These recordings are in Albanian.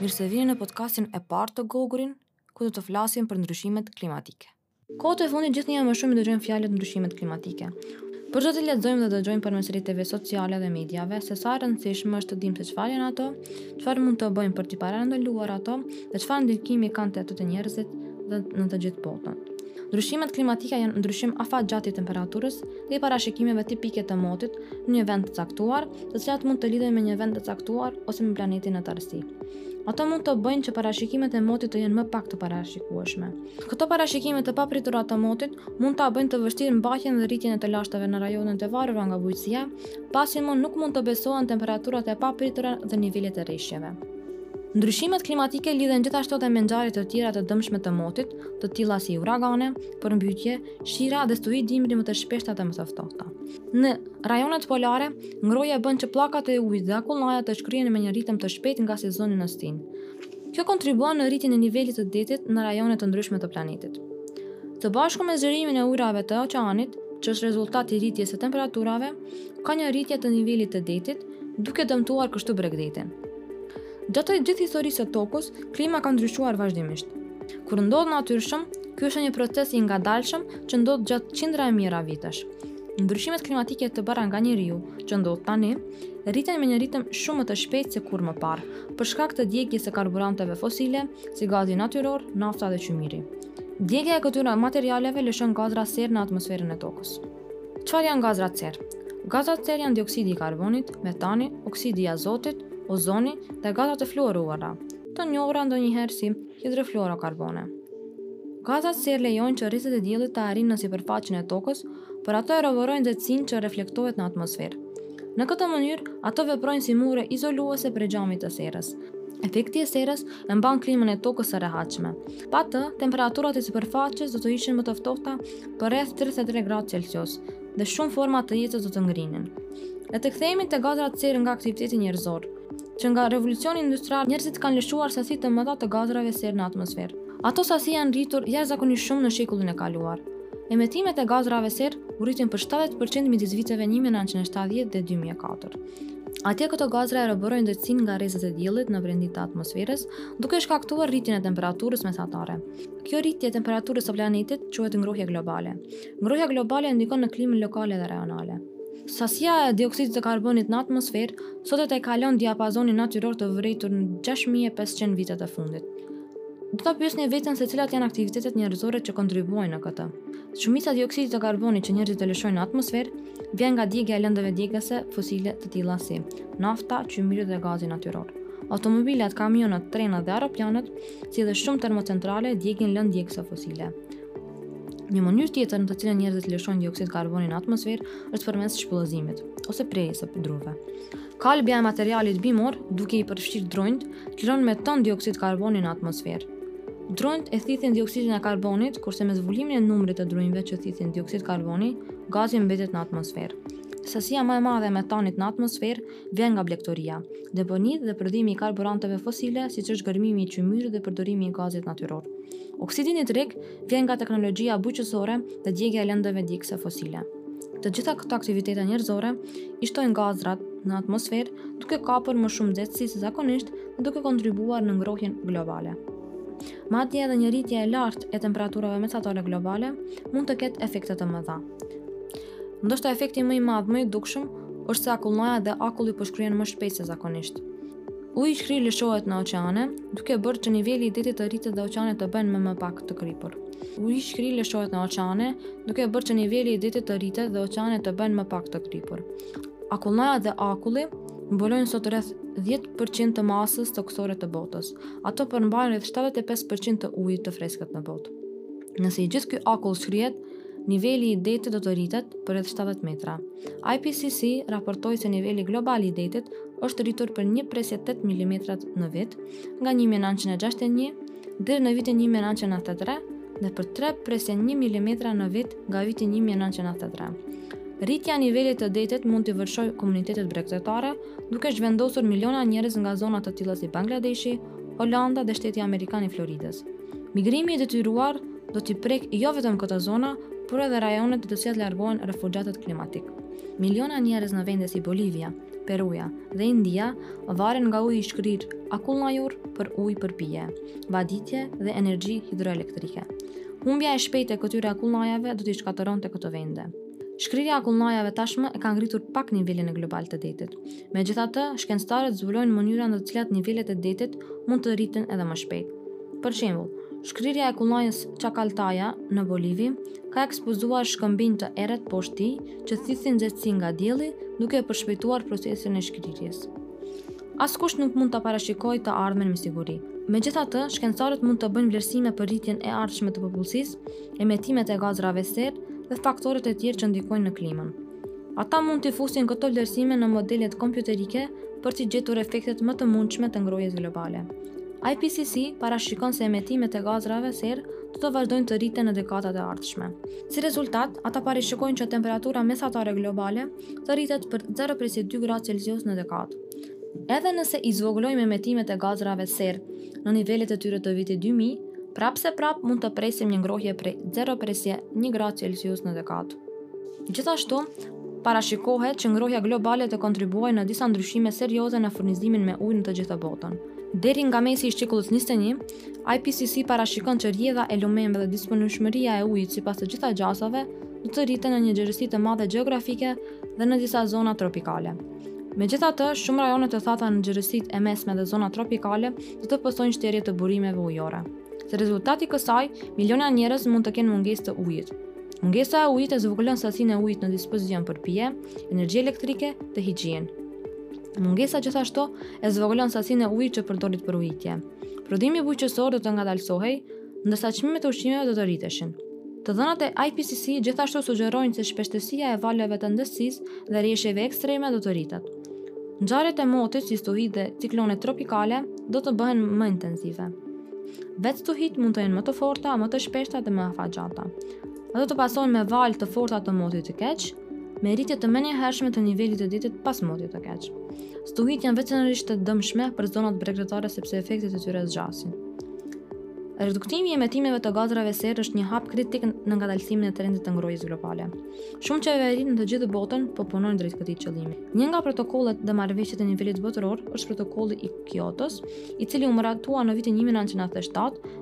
Mirë se vini në podcastin e parë të Gogurin, ku do të flasim për ndryshimet klimatike. Kohët e fundit gjithnjë më shumë dëgjojmë fjalët ndryshimet klimatike. Për çdo ditë lexojmë dhe dëgjojmë përmes rrjeteve sociale dhe mediave se sa e rëndësishme është të dimë se çfarë janë ato Çfarë mund të bëjmë për t'i parandëluar ato dhe çfarë ndikimi kanë ato te njerëzit dhe në të gjithë botën? Ndryshimet klimatike janë ndryshim afatgjatë i temperaturës dhe i parashikimeve tipike të motit në një vend të caktuar, të cilat mund të lidhen me një vend të caktuar ose me planetin në tërësi. Ato mund të bëjnë që parashikimet e motit të jenë më pak të parashikueshme. Këto parashikime të papritura të motit mund ta bëjnë të vështirë mbajtjen dhe rritjen e të lashtave në rajonet e varura nga bujqësia, pasi më nuk mund të besohen temperaturat e papritura dhe nivelet e reshjeve. Ndryshimet klimatike lidhen gjithashtu edhe me ngjarje të tjera të dëmshme të motit, të tilla si uragane, përmbytje, shira dhe stuhi dimri më të shpeshta dhe më të ftohta. Në rajonet polare, ngrohja bën që pllakat e ujit dhe akullnajat të shkrihen me një ritëm të shpejtë nga sezoni në stinë. Kjo kontribuon në rritjen e nivelit të detit në rajone të ndryshme të planetit. Së bashku me zgjerimin e ujrave të oqeanit, që është rezultat i rritjes së temperaturave, ka një rritje të nivelit të detit, duke dëmtuar kështu bregdetin. Gjatë gjithë historisë së tokës, klima ka ndryshuar vazhdimisht. Kur ndodh natyrshëm, ky është një proces i ngadalshëm që ndodh gjatë qindra e mijëra vitesh. Ndryshimet klimatike të bëra nga njeriu, që ndodh tani, rriten me një ritëm shumë më të shpejtë se kurrë më parë, për shkak të djegies së karburanteve fosile, si gazi natyror, nafta dhe qymyri. Djegja e këtyre materialeve lëshon gazra serë në atmosferën e tokës. Çfarë janë gazrat serë? Gazrat serë janë dioksidi i karbonit, metani, oksidi i azotit, ozoni dhe gazrat e fluoruara, të njohura ndonjëherë si hidrofluorokarbone. Gazrat serë lejojnë që rrezet e diellit të arrijnë në sipërfaqen e tokës, por ato e robërojnë nxehtësinë që reflektohet në atmosferë. Në këtë mënyrë, ato veprojnë si mure izoluese prej xhamit të serës. Efekti i serës e mban klimën e tokës së rehatshme. Pa të, temperaturat e sipërfaqes do të ishin më të ftohta për rreth 33 gradë Celsius dhe shumë forma të jetës do të ngrinin. Le të kthehemi te gazrat serë nga aktiviteti njerëzor. Që nga revolucioni industrial, njerëzit kanë lëshuar sasi të mëdha të gazrave serë në atmosferë. Ato sasi janë rritur jashtëzakonisht shumë në shekullin e kaluar. Emetimet e gazrave serë u rritën për 70% midis viteve 1970 dhe 2004. Atje këto gazra e robërojnë nxehtësinë nga rrezet e diellit në brendi të atmosferës, duke shkaktuar rritjen e temperaturës mesatare. Kjo rritje e temperaturës së planetit quhet ngrohje globale. Ngrohja globale ndikon në klimën lokale dhe rajonale. Sasia e dioksidit të karbonit në atmosferë sot e tejkalon diapazonin natyror të vërejtur në 6500 vitet e fundit. Do të pyesni veten se cilat janë aktivitetet njerëzore që kontribuojnë në këtë. Shumica e dioksidit të karbonit që njerëzit e lëshojnë në atmosferë vjen nga djegja e lëndëve djegëse fosile të tilla si nafta, qymyri dhe gazi natyror. Automobilat, kamionët, trenat dhe aeroplanët, si dhe shumë termocentrale, djegin lëndë djegëse fosile. Një mënyrë tjetër në të cilën njerëzit lëshojnë dioksid karboni në atmosferë është përmes shpyllëzimit ose prerjes së drurëve. Kalbja e materialit bimor, duke i përfshirë drunjt, liron me ton dioksid karboni në atmosferë. Drunjt e thithin dioksidin e karbonit, kurse me zvogëlimin e numrit të drunjve që thithin dioksid karboni, gazi mbetet në atmosferë. Sasia më e madhe e metanit në atmosferë vjen nga blegtoria, deponitë dhe prodhimi i karburanteve fosile, siç është gërmimi i qymyrit dhe përdorimi i gazit natyror. Oksidi nitrik vjen nga teknologjia bujqësore dhe djegja e lëndëve djegëse fosile. Të gjitha këto aktivitete njerëzore i shtojnë gazrat në atmosferë, duke kapur më shumë nxehtësi se zakonisht dhe duke kontribuar në ngrohjen globale. Madje edhe një rritje e lartë e temperaturave mesatare globale mund të ketë efekte të mëdha. Ndoshta efekti më i madh, më i dukshëm, është se akullnaja dhe akulli po shkrihen më shpejt se zakonisht. Uji i shkrirë lëshohet në oqeane, duke bërë që niveli i detit të rritet dhe oqeanet të bëhen më pak të kripur. Uji i shkrirë lëshohet në oqeane, duke bërë që niveli i detit të rritet dhe oqeanet të bëhen më pak të kripur. Akullnaja dhe akulli mbulojnë sot rreth 10% të masës tokësore të botës. Ato përmbajnë rreth 75% të ujit të freskët në botë. Nëse i gjithë ky akull shkrihet, niveli i detit do të rritet për rreth 70 metra. IPCC raportoi se niveli global i detit është rritur për 1.8 mm në vit nga 1961 deri në vitin 1993 dhe për 3.1 mm në vit nga viti 1993. Rritja e nivelit të detit mund t'i vërshojë komunitetet bregdetare, duke zhvendosur miliona njerëz nga zona të tilla si Bangladeshi, Holanda dhe shteti amerikan i Floridës. Migrimi i detyruar do t'i prek jo vetëm këto zona, por edhe rajonet te të cilat largohen refugjatët klimatik. Miliona njerëz në vende si Bolivia, Peruja dhe India varen nga uji i shkrirë akullnajor për ujë për pije, vaditje dhe energji hidroelektrike. Humbja e shpejtë e këtyre akullnajave do t'i shkatërronte këto vende. Shkrirja e akullnajave tashmë e ka ngritur pak nivelin e global të detit. Megjithatë, shkencëtarët zbulojnë mënyra në të cilat nivelet e detit mund të rriten edhe më shpejt. Për shembull, shkrirja e akullnajës Chacaltaya në Bolivi ka ekspozuar shkëmbinjtë e errët poshtë tij që thithin nxehtësi nga dielli, duke e përshpejtuar procesin e shkrirjes. Askush nuk mund ta parashikojë të ardhmen me siguri. Megjithatë, shkencëtarët mund të bëjnë vlerësime për rritjen e ardhshme të popullsisë, emetimet e gazrave serë dhe faktorët e tjerë që ndikojnë në klimën. Ata mund t'i fusin këto vlerësime në modelet kompjuterike për të gjetur efektet më të mundshme të ngrohjes globale. IPCC parashikon se emetimet e gazrave serë do të vazhdojnë të rriten në dekadat e ardhshme. Si rezultat, ata parashikojnë që temperatura mesatare globale të rritet për 0,2 gradë Celsius në dekadë. Edhe nëse i zvogëlojmë emetimet e gazrave serë në nivelet e tyre të vitit 2000, prapë se prapë mund të presim një ngrohje prej 0,1 gradë Celsius në dekadë. Gjithashtu, parashikohet që ngrohja globale të kontribuojë në disa ndryshime serioze në furnizimin me ujë në të gjithë botën. Deri nga mesi i shekullit 21, IPCC parashikon që rrjedha e lumenjve dhe disponueshmëria e ujit sipas të gjitha gjasave do të rriten në një gjerësi të madhe gjeografike dhe në disa zona tropikale. Megjithatë, shumë rajone të thata në gjerësitë e mesme dhe zona tropikale do të pësojnë shterje të burimeve ujore. Si rezultat i kësaj, miliona njerëz mund të kenë mungesë të ujit. Mungesa e ujit e zvogëlon sasinë e ujit në dispozicion për pije, energji elektrike dhe higjienë. Mungesa gjithashtu e zvogëlon sasinë e ujit që përdoret për ujitje. Prodhimi bujqësor do të ngadalësohej, ndërsa çmimet e ushqimeve do të rriteshin. Të dhënat e IPCC gjithashtu sugjerojnë se shpeshtësia e valëve të nxehtësisë dhe reshjeve ekstreme do të rritet. Ngjarjet e motit si stuhitë dhe ciklonet tropikale do të bëhen më intensive. Vetë stuhitë mund të jenë më të forta, më të shpeshta dhe më afatgjata. Ato do të pasojnë me valë të forta të motit të keq, me rritje të menjëhershme të nivelit të detit pas motit të keq. Stuhitë janë veçanërisht të dëmshme për zonat bregdetare sepse efektet e tyre zgjasin. Reduktimi i emetimeve të gazrave serë është një hap kritik në ngadalësimin e trendit të ngrohjes globale. Shumë qeveri në të gjithë botën po punojnë drejt këtij qëllimi. Një nga protokollet dhe marrëveshjet e nivelit botëror është protokolli i Kyotos, i cili u miratua në vitin 1997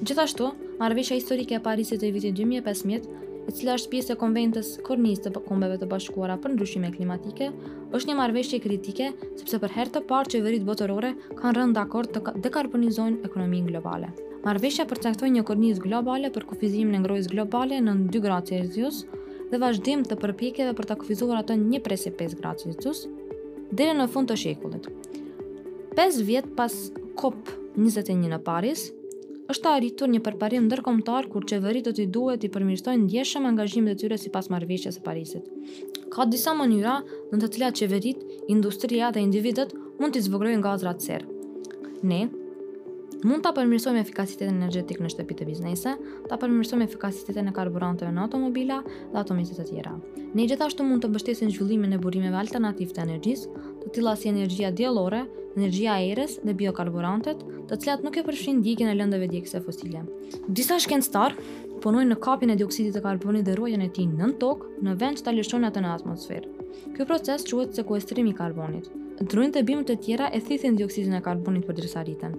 Gjithashtu, Marrëveshja Historike e Parisit e vitit 2015, e cila është pjesë e Konventës Kornizë të Kombeve të Bashkuara për Ndryshime Klimatike, është një marrëveshje kritike sepse për herë të parë qeveritë botërore kanë rënë dakord të dekarbonizojnë ekonominë globale. Marrëveshja përcaktoi një kornizë globale për kufizimin e ngrohjes globale nën 2 gradë Celsius dhe vazhdim të përpjekjeve për ta kufizuar atë 1.5 gradë Celsius deri në fund të shekullit. Pesë vjet pas COP 21 në Paris, është arritur një përparim ndërkombëtar kur qeveritë do t'i duhet t'i përmirësojnë ndjeshëm angazhimet e tyre sipas Marrëveshjes së Parisit. Ka disa mënyra në të cilat qeveritë, industria dhe individët mund t'i zvogëlojnë gazrat serë. Ne Mund ta përmirësojmë efikasitetin energjetik në shtëpi dhe biznese, ta përmirësojmë efikasitetin e karburanteve në automobila dhe automjete të tjera. Ne gjithashtu mund të mbështesim zhvillimin e burimeve alternative të energjisë, të tilla si energjia diellore, energjia e erës dhe biokarburantet, të cilat nuk e përfshijnë djegien e lëndëve djegëse fosile. Disa shkencëtarë punojnë në kapjen e dioksidit të karbonit dhe ruajtjen e tij nën tokë, në vend që ta lëshojnë atë në atmosferë. Ky proces quhet sekuestrim i karbonit. Drunjtë e bimët e tjera e thithin dioksidin e karbonit përderisa rriten.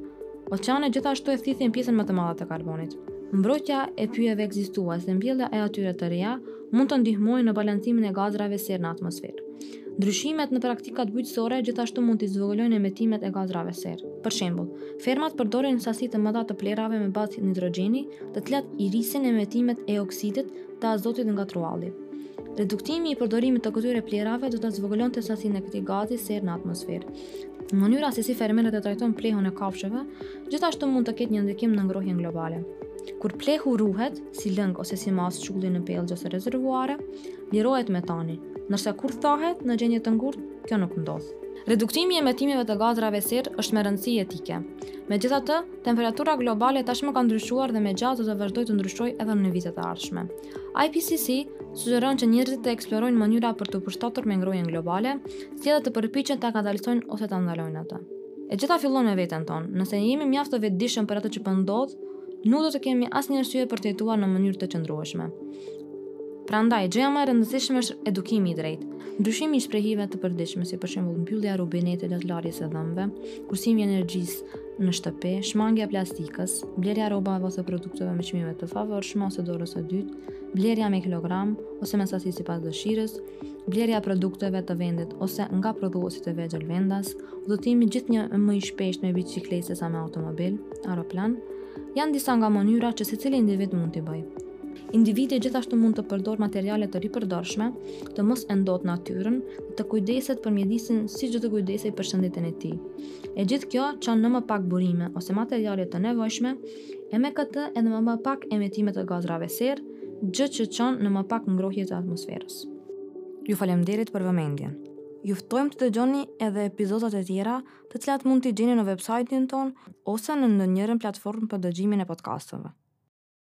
Oqeanet gjithashtu e thithin pjesën më të madhe të karbonit. Mbrojtja e pyjeve ekzistues dhe mbjellja e atyre të reja mund të ndihmojnë në balancimin e gazrave serë në atmosferë. Ndryshimet në praktikat bujqësore gjithashtu mund t'i zvogëlojnë emetimet e gazrave serë. Për shembull, fermat përdorin sasi të mëdha të plehrave me bazë nitrogjeni, të cilat i rrisin emetimet e oksidit të azotit nga trualli. Reduktimi i përdorimit të këtyre plehrave do ta zvogëlonte sasinë e këtij gazi serë në atmosferë. Mënyra se si fermerët e trajtojnë plehun e kafshëve gjithashtu mund të ketë një ndikim në ngrohjen globale. Kur plehu ruhet, si lëng ose si masë qulli në pellgje ose rezervuare, lirohet metani, ndërsa kur thahet në gjendje të ngurtë, kjo nuk ndodh. Reduktimi i emetimeve të gazrave serë është me rëndësi jetike. Megjithatë, temperatura globale tashmë ka ndryshuar dhe me gjasë do të vazhdojë të ndryshojë edhe në vitet e ardhshme. IPCC sugjeron që njerëzit të eksplorojnë mënyra për t'u përshtatur me ngrohjen globale, si edhe të përpiqen ta ngadalësojnë ose ta ndalojnë atë. E gjitha fillon me veten tonë. Nëse jemi mjaft të vetëdijshëm për atë që po ndodh, nuk do të kemi asnjë arsye për të jetuar në mënyrë të qëndrueshme. Prandaj, gjëja më e rëndësishme është edukimi i drejtë. Ndryshimi i shprehive të përditshme, si për shembull mbyllja e rubinetit gjatë larjes së dhëmbëve, kursimi i energjisë në shtëpi, shmangia e plastikës, blerja e rrobave ose produkteve me çmime të favorshme ose dorës së dytë, blerja me kilogram ose me sasi sipas dëshirës, blerja e produkteve të vendit ose nga prodhuesit e vegjël vendas, udhëtimi gjithnjë më i shpeshtë me biçikletë sesa me automobil, aeroplan, janë disa nga mënyrat që secili individ mund t'i bëjë. Individi gjithashtu mund të përdorë materiale të ripërdorshme, të mos e ndotë natyrën dhe të kujdeset për mjedisin siç do të kujdesej për shëndetin e tij. E gjithë kjo çon në më pak burime ose materiale të nevojshme, e me këtë edhe në më pak emetime të gazrave serë, gjë që çon në më pak ngrohje të atmosferës. Ju faleminderit për vëmendjen. Ju ftojmë të dëgjoni edhe epizodat e tjera të cilat mund t'i gjeni në website-in tonë ose në ndonjërën platformë për dëgjimin e podcasteve.